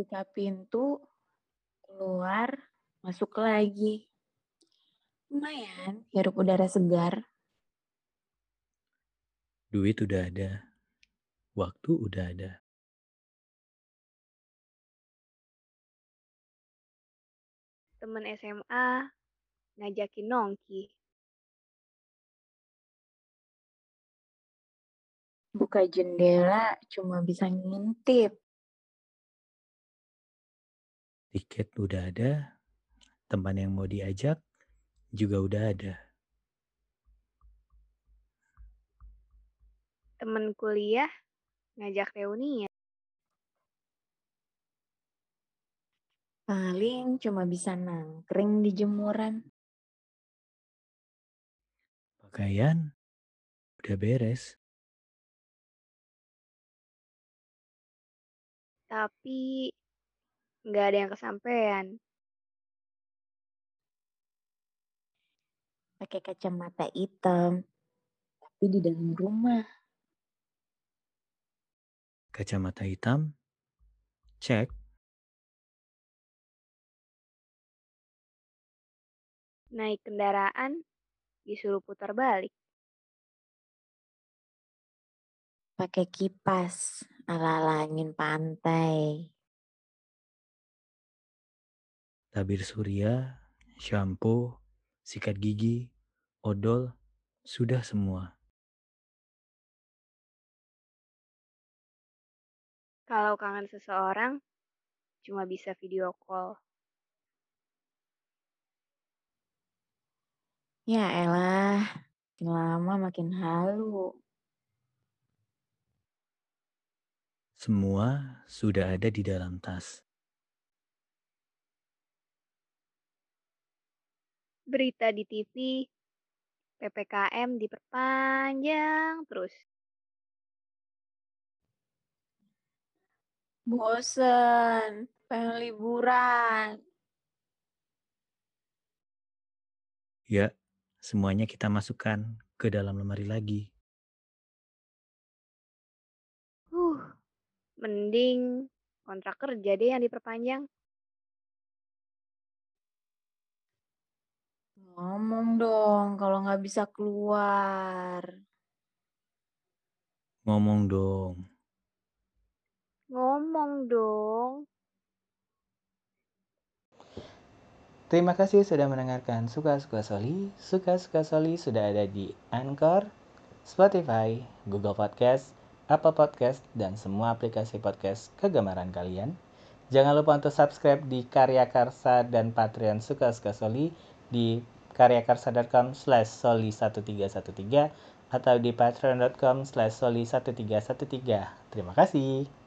buka pintu, keluar, masuk lagi. Lumayan, hirup udara segar. Duit udah ada. Waktu udah ada. Temen SMA ngajakin nongki. Buka jendela cuma bisa ngintip. Tiket udah ada. Teman yang mau diajak juga udah ada. Temen kuliah ngajak reuni ya. Paling cuma bisa nangkring di jemuran. Pakaian udah beres. Tapi nggak ada yang kesampean. Pakai kacamata hitam. Tapi di dalam rumah. Kacamata hitam. Cek. Naik kendaraan disuruh putar balik. Pakai kipas. Ala-ala angin pantai. Tabir surya, shampoo, sikat gigi, odol, sudah semua. Kalau kangen seseorang, cuma bisa video call. Ya elah, makin lama makin halu. Semua sudah ada di dalam tas. Berita di TV, PPKM diperpanjang terus. Bosen, pengen liburan. Ya, semuanya kita masukkan ke dalam lemari lagi. Huh, mending kontrak kerja deh yang diperpanjang. Ngomong dong kalau nggak bisa keluar. Ngomong dong. Ngomong dong. Terima kasih sudah mendengarkan Suka-Suka Soli. Suka-Suka Soli sudah ada di Anchor, Spotify, Google Podcast, Apple Podcast, dan semua aplikasi podcast kegemaran kalian. Jangan lupa untuk subscribe di Karya Karsa dan Patreon Suka-Suka Soli di karyakarsa.com slash soli1313 atau di patreon.com slash soli1313. Terima kasih.